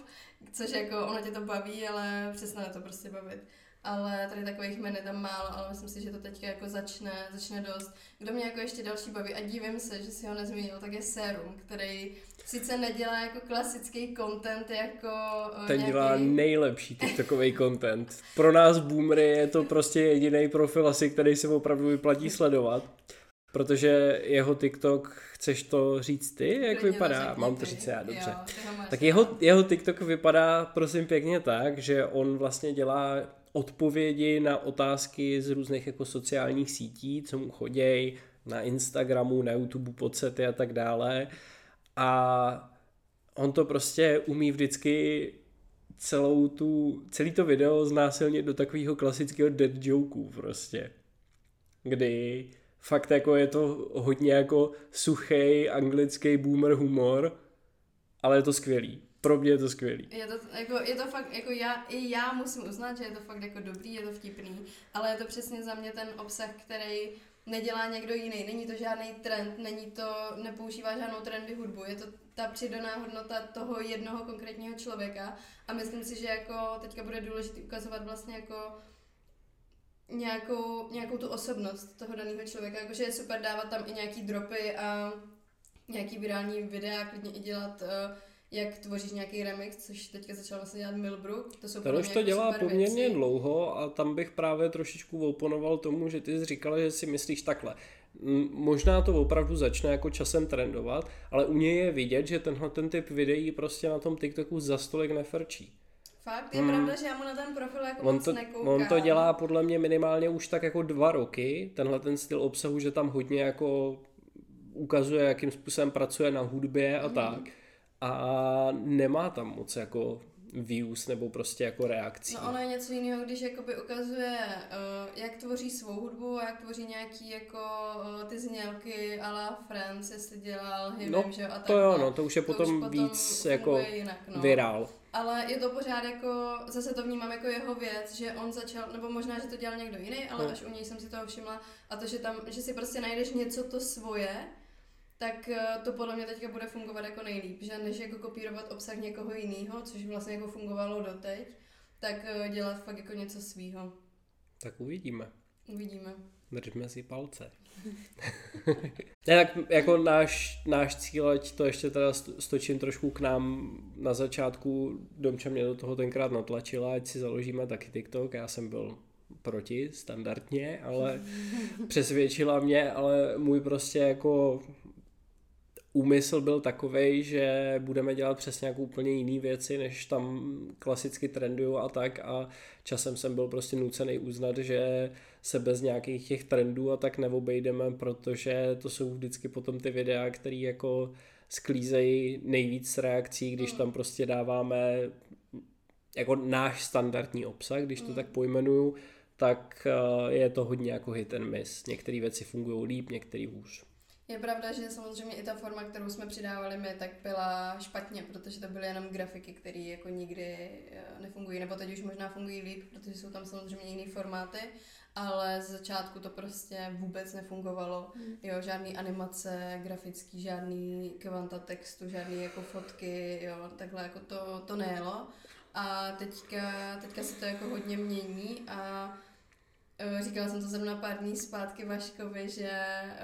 což jako ono tě to baví, ale přesně to prostě bavit. Ale tady takových men je tam málo, ale myslím si, že to teďka jako začne, začne dost. Kdo mě jako ještě další baví a divím se, že si ho nezmínil, tak je Serum, který sice nedělá jako klasický content, jako
eh, Ten nějaký... dělá nejlepší TikTokový content. Pro nás boomery je to prostě jediný profil asi, který se opravdu vyplatí sledovat. Protože jeho TikTok, chceš to říct ty, jak Klidně vypadá? To Mám to říct já, dobře. Jo, tak jeho, jeho TikTok vypadá, prosím pěkně tak, že on vlastně dělá odpovědi na otázky z různých jako sociálních sítí, co mu chodějí na Instagramu, na YouTube, podsety a tak dále. A on to prostě umí vždycky celou tu, celý to video znásilnit do takového klasického dead jokeů prostě. Kdy fakt jako je to hodně jako suchý anglický boomer humor, ale je to skvělý. Pro mě je to skvělý.
Je to, jako, je to fakt, jako já, i já musím uznat, že je to fakt jako dobrý, je to vtipný, ale je to přesně za mě ten obsah, který nedělá někdo jiný. Není to žádný trend, není to, nepoužívá žádnou trendy hudbu, je to ta přidaná hodnota toho jednoho konkrétního člověka a myslím si, že jako teďka bude důležité ukazovat vlastně jako nějakou, nějakou tu osobnost toho daného člověka, jakože je super dávat tam i nějaký dropy a nějaký virální videa, klidně i dělat uh, jak tvoříš nějaký remix, což teďka začal vlastně dělat Milbrook. To jsou
Ten už to
jako
dělá poměrně
věci.
dlouho a tam bych právě trošičku oponoval tomu, že ty jsi říkala, že si myslíš takhle. Možná to opravdu začne jako časem trendovat, ale u něj je vidět, že tenhle ten typ videí prostě na tom TikToku za stolik nefrčí.
Fakt, je
Hmm.
pravda, že já mu na ten profil jako
On
moc
to,
nekoukám.
on to dělá podle mě minimálně už tak jako dva roky, tenhle ten styl obsahu, že tam hodně jako ukazuje, jakým způsobem pracuje na hudbě a tak. A nemá tam moc jako views nebo prostě jako reakcí.
No ono je něco jiného, když jakoby ukazuje, uh, jak tvoří svou hudbu a jak tvoří nějaký jako uh, ty znělky a la Friends, jestli dělal hymnem,
No,
že a
to jo, no, to už je potom víc jako
jinak, no.
virál.
Ale je to pořád jako, zase to vnímám jako jeho věc, že on začal, nebo možná, že to dělal někdo jiný, ale
No.
až u něj jsem si toho všimla a to, že tam, že si prostě najdeš něco to svoje, tak eh, to podle mě teďka bude fungovat jako nejlíp, že než jako kopírovat obsah někoho jiného, což vlastně jako fungovalo doteď, tak eh, dělat fakt jako něco svýho.
Tak uvidíme.
Uvidíme.
Držme si palce. Ne, tak jako náš, náš cíl, ať to ještě teda st- stočím trošku k nám na začátku, Domča mě do toho tenkrát natlačila, ať si založíme taky TikTok, já jsem byl proti standardně, ale přesvědčila mě, ale můj prostě jako úmysl byl takový, že budeme dělat přesně jako úplně jiné věci, než tam klasicky trendují a tak a časem jsem byl prostě nucený uznat, že se bez nějakých těch trendů a tak neobejdeme, protože to jsou vždycky potom ty videa, které jako sklízejí nejvíc reakcí, když tam prostě dáváme jako náš standardní obsah, když to tak pojmenuju, tak eh, je to hodně jako hit and miss. Některé věci fungují líp, některé hůř.
Je pravda, že samozřejmě i ta forma, kterou jsme přidávali my, tak byla špatně, protože to byly jenom grafiky, které jako nikdy eh, nefungují, nebo teď už možná fungují líp, protože jsou tam samozřejmě jiné formáty, ale z začátku to prostě vůbec nefungovalo. Jo, žádný animace grafický, žádný kvanta textu, žádný jako fotky, jo, takhle jako to, to nejelo. A teďka, teďka se to jako hodně mění a Říkala jsem to zrovna pár dní zpátky Vaškovi, že eh,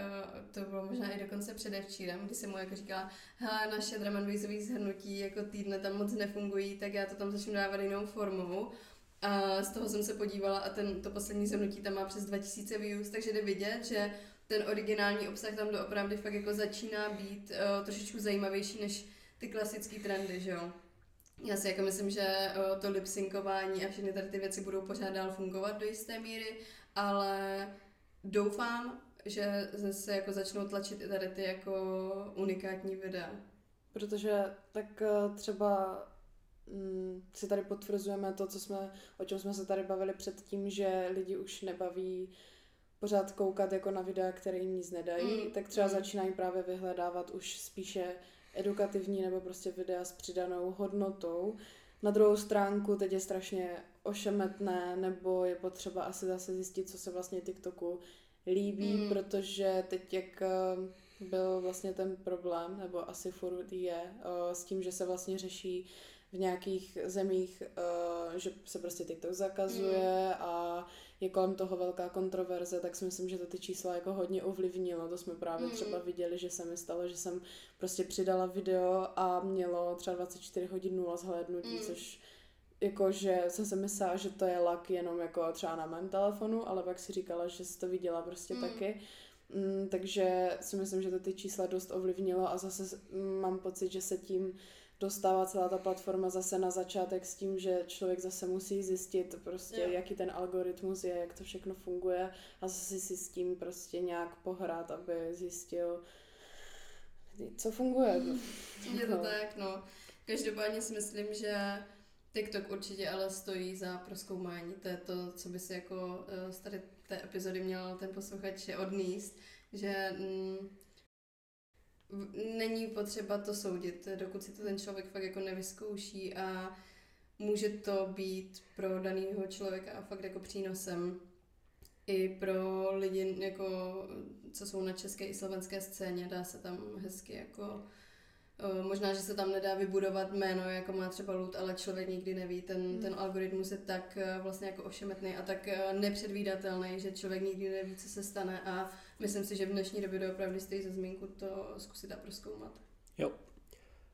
to bylo možná i dokonce předevčírem, kdy jsem mu jako říkala, hele, naše bassový zhrnutí jako týdne tam moc nefungují, tak já to tam začnu dávat jinou formou. A z toho jsem se podívala a ten, to poslední zhrnutí tam má přes 2000 views, takže jde vidět, že ten originální obsah tam doopravdy fakt jako začíná být uh, trošičku zajímavější než ty klasické trendy, že jo. Já si jako myslím, že uh, to lipsynkování a všechny tady ty věci budou pořád dál fungovat do jisté míry, ale doufám, že se jako začnou tlačit i tady ty jako unikátní videa.
Protože tak eh, třeba mm, si tady potvrzujeme to, co jsme, o čem jsme se tady bavili předtím, že lidi už nebaví pořád koukat jako na videa, které jim nic nedají,
Mm,
tak třeba
mm.
začínají právě vyhledávat už spíše edukativní nebo prostě videa s přidanou hodnotou. Na druhou stránku teď je strašně ošemetné, nebo je potřeba asi zase zjistit, co se vlastně TikToku líbí,
Mm.
protože teď jak eh, byl vlastně ten problém, nebo asi furt je, eh, s tím, že se vlastně řeší v nějakých zemích, eh, že se prostě TikTok zakazuje a je kolem toho velká kontroverze, tak si myslím, že to ty čísla jako hodně ovlivnilo. To jsme právě
Mm.
třeba viděli, že se mi stalo, že jsem prostě přidala video a mělo třeba 24 hodin nula zhlédnutí,
Mm.
což jako, že jsem si myslela, že to je lak jenom jako třeba na mém telefonu, ale pak si říkala, že jsi to viděla prostě
Mm.
taky. Mm, takže si myslím, že to ty čísla dost ovlivnilo a zase mám pocit, že se tím dostává celá ta platforma zase na začátek s tím, že člověk zase musí zjistit prostě,
Jo.
jaký ten algoritmus je, jak to všechno funguje a zase si s tím prostě nějak pohrát, aby zjistil, co funguje.
Je to
No.
tak, no. Každopádně si myslím, že TikTok určitě ale stojí za proskoumání. To je to, co by si jako eh, z tady té epizody měl ten posluchač odníst, že mm, není potřeba to soudit, dokud si to ten člověk fakt jako nevyzkouší a může to být pro daného člověka fakt jako přínosem i pro lidi, jako, co jsou na české i slovenské scéně, dá se tam hezky jako Možná, že se tam nedá vybudovat jméno, jako má třeba Lut, ale člověk nikdy neví. Ten, hmm. ten algoritmus je tak e, vlastně jako ošemetný a tak e, nepředvídatelný, že člověk nikdy neví, co se stane a myslím si, že v dnešní době opravdu stojí za zmínku to zkusit a proskoumat.
Jo.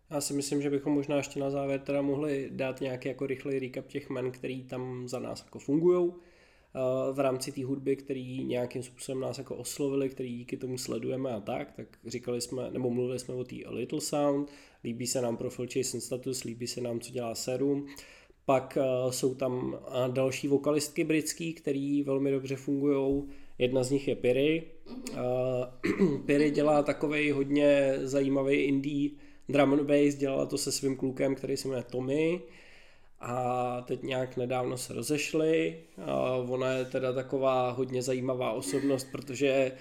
Já si myslím, že bychom možná ještě na závěr teda mohli dát nějaký jako rychlej recap těch men, který tam za nás jako fungují v rámci té hudby, který nějakým způsobem nás jako oslovili, který díky tomu sledujeme a tak, tak říkali jsme, nebo mluvili jsme o té Little Sound, líbí se nám profil Jason Status, líbí se nám, co dělá Serum, pak jsou tam další vokalistky britský, který velmi dobře fungují. Jedna z nich je Piri. Piri dělá takový hodně zajímavý indie drum and bass, dělala to se svým klukem, který se jmenuje Tommy a teď nějak nedávno se rozešli. Ona je teda taková hodně zajímavá osobnost, protože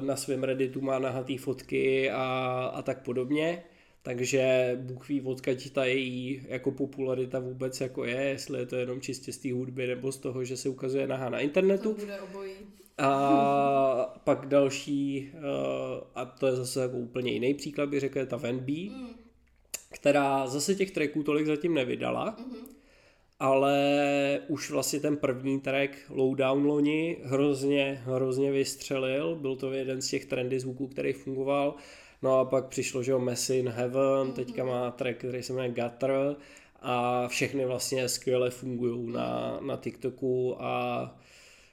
na svém redditu má nahatý fotky a, a tak podobně. Takže Bůh ví, odkud ta její jako popularita vůbec jako je, jestli je to jenom čistě z té hudby nebo z toho, že se ukazuje nahá na internetu.
To bude obojí.
A pak další, a to je zase jako úplně jiný příklad, by řekl, ta Van B, mm která zase těch tracků tolik zatím nevydala, mm-hmm. ale už vlastně ten první track Lowdown loni hrozně, hrozně vystřelil, byl to jeden z těch trendy zvuků, který fungoval, no a pak přišlo, že jo, Messi in Heaven, mm-hmm. teďka má track, který se jmenuje Gutter a všechny vlastně skvěle fungují na, na TikToku a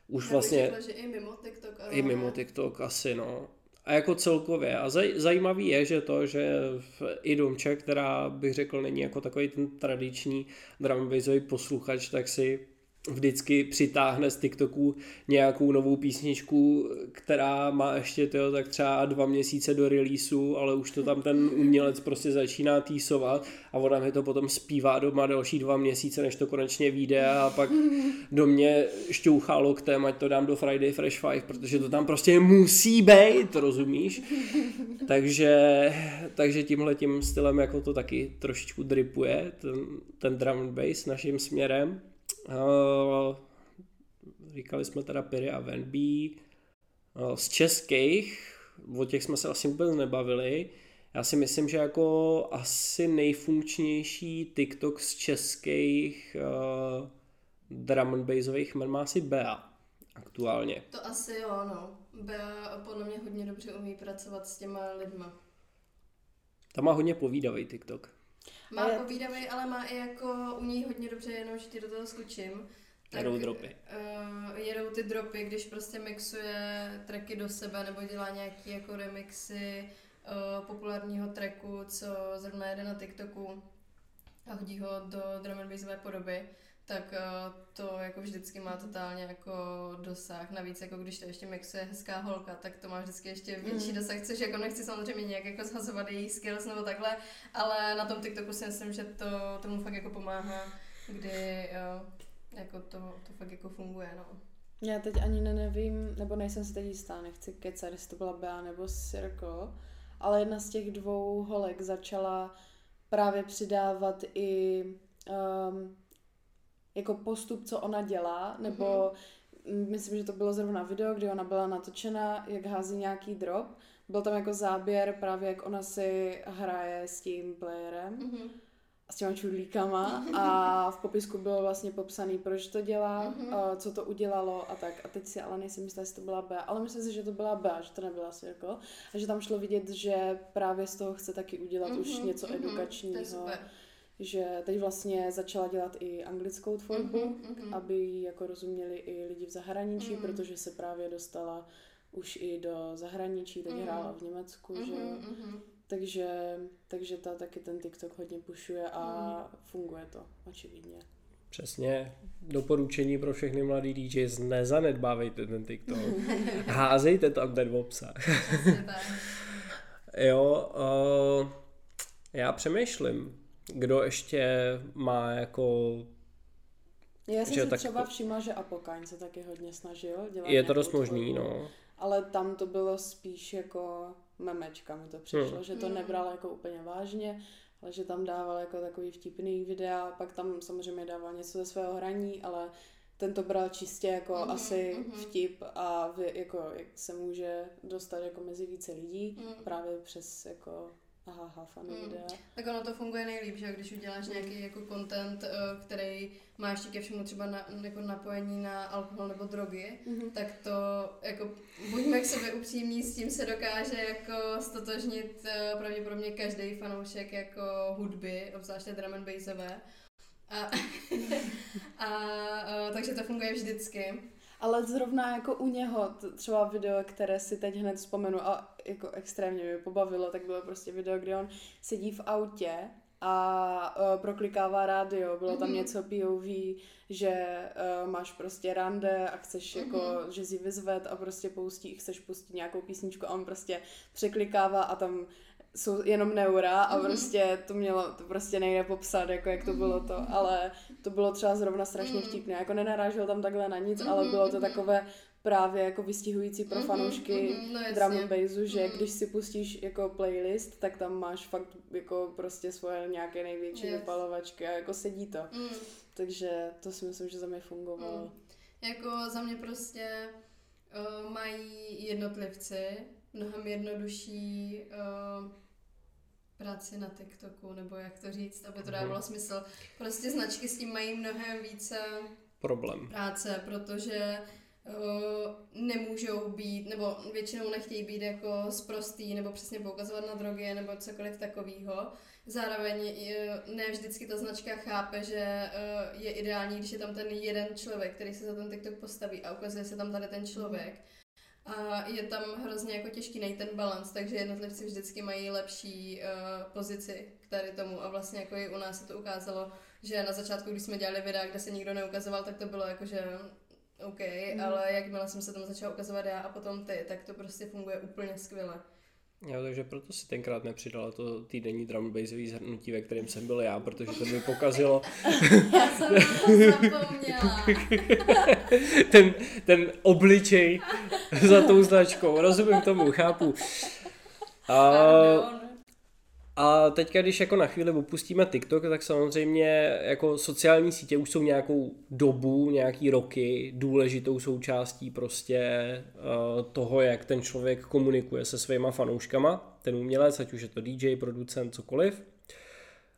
už
Já
vlastně...
Řekla, že i mimo TikTok. Ale...
I mimo TikTok asi, no a jako celkově. A zaj, zajímavý je, že to, že v, i Domček, která bych řekl není jako takový ten tradiční drum posluchač, tak si vždycky přitáhne z TikToku nějakou novou písničku, která má ještě tyjo, tak třeba dva měsíce do releaseu, ale už to tam ten umělec prostě začíná týsovat a ona mi to potom zpívá doma další dva měsíce, než to konečně vyjde a pak do mě šťouchá loktem, ať to dám do Friday Fresh 5, protože to tam prostě musí být, rozumíš? takže, takže tímhle tím stylem jako to taky trošičku dripuje, ten, ten drum and bass naším směrem. Uh, říkali jsme teda Piri a Venby. Uh, z českých, o těch jsme se asi vůbec nebavili. Já si myslím, že jako asi nejfunkčnější TikTok z českých uh, drum and bassových má asi Bea aktuálně.
To asi jo, no. Bea podle mě hodně dobře umí pracovat s těma lidma.
Ta má hodně povídavý TikTok.
Má je... povídavý, ale má i jako u něj hodně dobře, jenom že ti do toho skočím.
Tak, jedou dropy.
Uh, jedou ty dropy, když prostě mixuje tracky do sebe nebo dělá nějaký jako remixy uh, populárního tracku, co zrovna jede na TikToku a hodí ho do drum and podoby tak uh, to jako vždycky má totálně jako dosah. Navíc jako když to ještě mixuje hezká holka, tak to má vždycky ještě větší mm. dosah, což jako nechci samozřejmě nějak jako zhazovat její skills nebo takhle, ale na tom TikToku si myslím, že to tomu fakt jako pomáhá, kdy uh, jako to, to fakt jako funguje, no.
Já teď ani ne, nevím, nebo nejsem si teď jistá, nechci kecat, jestli to byla Bea nebo Circle, ale jedna z těch dvou holek začala právě přidávat i um, jako postup, co ona dělá, nebo mm-hmm. myslím, že to bylo zrovna video, kdy ona byla natočena, jak hází nějaký drop. Byl tam jako záběr právě, jak ona si hraje s tím playerem. Mm-hmm s těma čudlíkama a v popisku bylo vlastně popsaný, proč to dělá, mm-hmm. co to udělalo a tak. A teď si ale nejsem jistá, jestli to byla B, ale myslím si, že to byla B, že to nebyla Circle. A že tam šlo vidět, že právě z toho chce taky udělat mm-hmm. už něco mm-hmm. edukačního že teď vlastně začala dělat i anglickou tvorbu, mm-hmm, aby ji jako rozuměli i lidi v zahraničí, mm-hmm. protože se právě dostala už i do zahraničí, teď mm-hmm. hrála v Německu, mm-hmm, že mm-hmm. Takže, takže ta taky ten TikTok hodně pušuje a mm. funguje to, očividně.
Přesně. Doporučení pro všechny mladý DJs, nezanedbávejte ten TikTok. Házejte tam ten obsah. jo, uh, já přemýšlím Kdo ještě má jako...
Já jsem
Že
si
tak-
třeba všimla, že Apokaň se taky hodně snažil dělat
Je to dost možný,
tvorbu,
no.
Ale tam to bylo spíš jako memečka mi to přišlo,
Hmm.
že to
Hmm.
nebral jako úplně vážně, ale že tam dával jako takový vtipný videa, pak tam samozřejmě dával něco ze svého hraní, ale ten to bral čistě jako
Mhm,
asi
mhm.
vtip a vy, jako jak se může dostat jako mezi více lidí,
Mm.
právě přes jako aha, funny
Mm.
videa.
Tak ono to funguje nejlíp, že když uděláš nějaký jako content, eh, který má ještě ke všemu třeba na, jako napojení na alkohol nebo drogy,
Mhm.
tak to jako buďme k sobě upřímní, s tím se dokáže jako stotožnit eh, pravděpodobně každý fanoušek jako hudby, obzvláště drum and bassové. A, a, eh, takže to funguje vždycky.
Ale zrovna jako u něho, třeba video, které si teď hned vzpomenu a jako extrémně mě pobavilo, tak bylo prostě video, kde on sedí v autě a uh, proklikává rádio. Bylo tam
Mhm.
něco POV, že uh, máš prostě rande a chceš
Mhm.
jako, že si vyzvet a prostě pustí, chceš pustit nějakou písničku a on prostě překlikává a tam jsou jenom neura a
Mhm.
prostě to mělo, to prostě nejde popsat, jako jak to bylo to, ale to bylo třeba zrovna strašně
Mhm.
vtipné, jako nenarážel tam takhle na nic,
Mhm,
ale bylo to
mhm.
takové právě jako vystihující pro
Mhm,
fanoušky
mhm, no jasně.
drum and bassu, že
Mhm.
když si pustíš jako playlist, tak tam máš fakt jako prostě svoje nějaké největší
Yes.
vypalovačky a jako sedí to.
Mm.
Takže to si myslím, že za mě fungovalo.
Mm. Jako za mě prostě uh, mají jednotlivci mnohem jednodušší uh, práci na TikToku, nebo jak to říct, aby to dávalo smysl. Prostě značky s tím mají mnohem více
Problém.
práce, protože uh, nemůžou být, nebo většinou nechtějí být jako sprostý, nebo přesně poukazovat na drogy, nebo cokoliv takového. Zároveň je- ne vždycky ta značka chápe, že uh, je ideální, když je tam ten jeden člověk, který se za ten TikTok postaví a ukazuje se tam tady ten člověk. A je tam hrozně jako těžký najít ten balans, takže jednotlivci vždycky mají lepší uh, pozici k tady tomu a vlastně jako i u nás se to ukázalo, že na začátku, když jsme dělali videa, kde se nikdo neukazoval, tak to bylo jako, že OK, mm. ale jakmile jsem se tam začala ukazovat já a potom ty, tak to prostě funguje úplně skvěle.
Jo, takže proto si tenkrát nepřidala to týdenní drum and bassový zhrnutí, ve kterém jsem byl já, protože to mi pokazilo
Já jsem to zapomněla.
ten, ten obličej za tou značkou. Rozumím tomu, chápu. A,
Pardon.
A teďka, když jako na chvíli opustíme TikTok, tak samozřejmě jako sociální sítě už jsou nějakou dobu, nějaký roky důležitou součástí prostě uh, toho, jak ten člověk komunikuje se svýma fanouškama, ten umělec, ať už je to DJ, producent, cokoliv,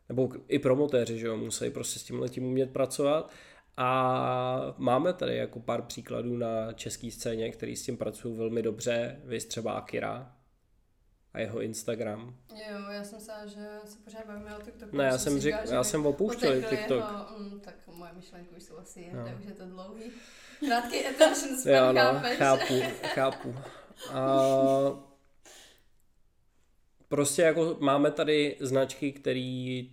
nebo i promotéři, že jo, musí prostě s tím umět pracovat. A máme tady jako pár příkladů na české scéně, který s tím pracují velmi dobře, vy třeba Akira a jeho Instagram.
Jo, já jsem se, že se pořád bavíme o TikToku.
Ne, já jsem, řek,
říkala,
já jsem opouštěl TikTok.
Jeho, mm, tak moje myšlenky už jsou asi jinde,
No.
už je to dlouhý. Krátký attention span,
Jo, no,
chápeš?
chápu, chápu. A prostě jako máme tady značky, který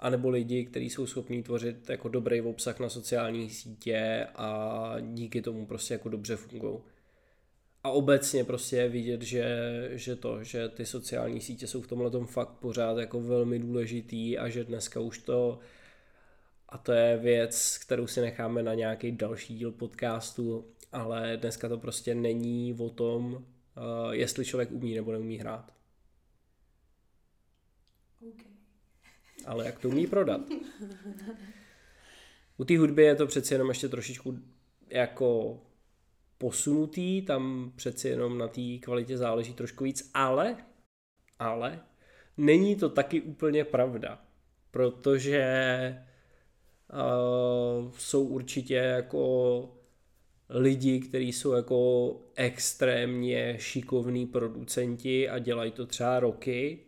anebo lidi, kteří jsou schopní tvořit jako dobrý obsah na sociální sítě a díky tomu prostě jako dobře fungují. A obecně prostě je vidět, že, že to, že ty sociální sítě jsou v tomhle fakt pořád jako velmi důležitý a že dneska už to a to je věc, kterou si necháme na nějaký další díl podcastu, ale dneska to prostě není o tom, uh, jestli člověk umí nebo neumí hrát,
Okay.
ale jak to umí prodat. U té hudby je to přeci jenom ještě trošičku jako posunutý, tam přeci jenom na té kvalitě záleží trošku víc, ale, ale není to taky úplně pravda, protože uh, jsou určitě jako lidi, kteří jsou jako extrémně šikovní producenti a dělají to třeba roky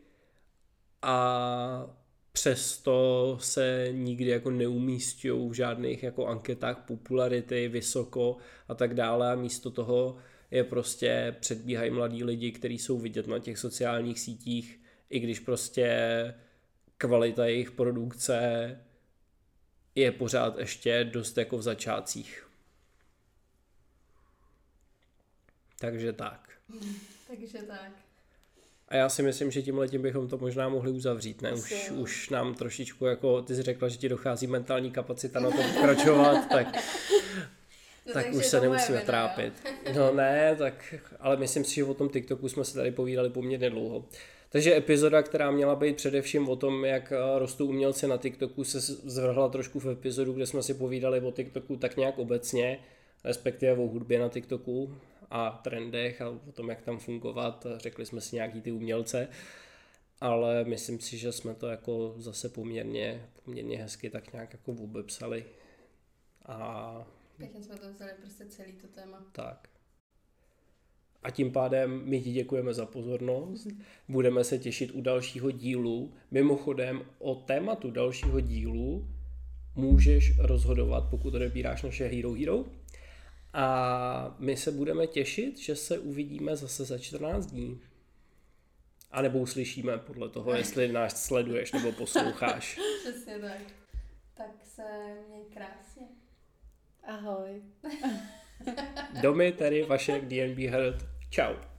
a přesto se nikdy jako neumístějí v žádných jako anketách popularity, vysoko a tak dále a místo toho je prostě předbíhají mladí lidi, kteří jsou vidět na těch sociálních sítích, i když prostě kvalita jejich produkce je pořád ještě dost jako v začátcích. Takže tak.
Takže tak.
A já si myslím, že tím letím bychom to možná mohli uzavřít, ne? Už,
Asi
už nám trošičku, jako ty jsi řekla, že ti dochází mentální kapacita na to pokračovat, tak,
No,
tak už se nemusíme
vina,
trápit. No ne, tak, ale myslím si, že o tom TikToku jsme se tady povídali poměrně dlouho. Takže epizoda, která měla být především o tom, jak eh, rostou umělci na TikToku, se zvrhla trošku v epizodu, kde jsme si povídali o TikToku tak nějak obecně, respektive o hudbě na TikToku a trendech a o tom, jak tam fungovat. Řekli jsme si nějaký ty umělce, ale myslím si, že jsme to jako zase poměrně, poměrně hezky tak nějak jako obepsali. A
Pěkně jsme to vzali prostě celý to téma.
tak. A tím pádem my ti děkujeme za pozornost. Budeme se těšit u dalšího dílu. Mimochodem o tématu dalšího dílu můžeš rozhodovat, pokud odebíráš naše Hero Hero. A my se budeme těšit, že se uvidíme zase za 14 dní. A nebo uslyšíme podle toho, jestli nás sleduješ nebo posloucháš.
Přesně tak. Tak se měj krásně.
Ahoj.
Domy, tedy vaše DNB Herd. Ciao.